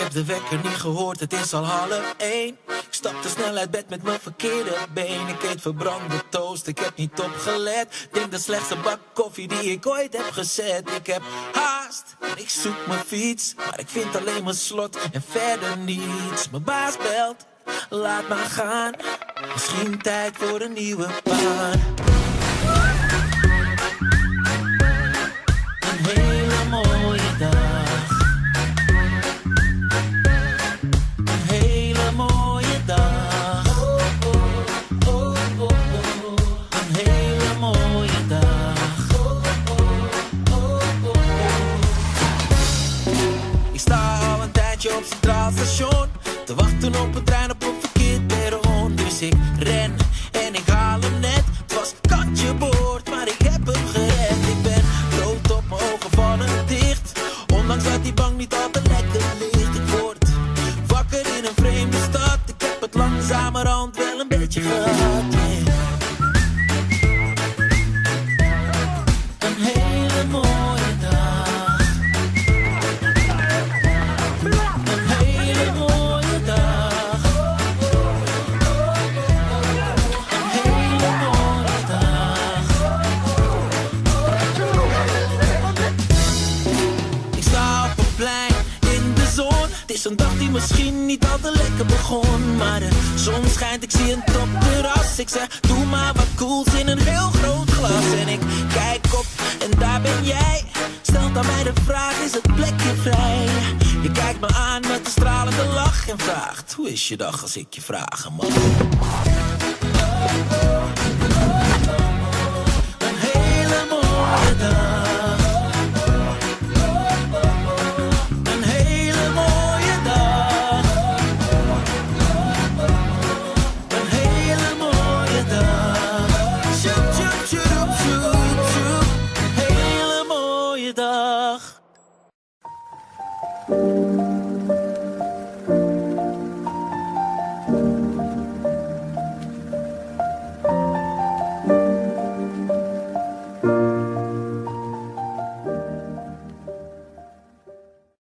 heb de wekker niet gehoord, het is al half één. Ik stap te snel uit bed met mijn verkeerde been. Ik eet verbrande toast, ik heb niet opgelet. Denk de slechtste bak koffie die ik ooit heb gezet. Ik heb haast, ik zoek mijn fiets. Maar ik vind alleen mijn slot en verder niets. Mijn baas belt, laat maar gaan. Misschien tijd voor een nieuwe baan. Station Te wachten op een trein op een verkeerd perron Dus ik ren en ik haal hem net. Het was kantje boord, maar ik heb hem gered. Ik ben rood op mijn ogen vallen dicht. Ondanks dat die bank niet altijd lekker ligt. Ik word wakker in een vreemde stad. Ik heb het langzamerhand wel een beetje gehad Het is een dag die misschien niet al te lekker begon. Maar de zon schijnt, ik zie een topterras. Ik zeg, doe maar wat cools in een heel groot glas. En ik kijk op en daar ben jij. Stelt aan mij de vraag, is het plekje vrij? Je kijkt me aan met een stralende lach en vraagt, hoe is je dag als ik je vragen mag?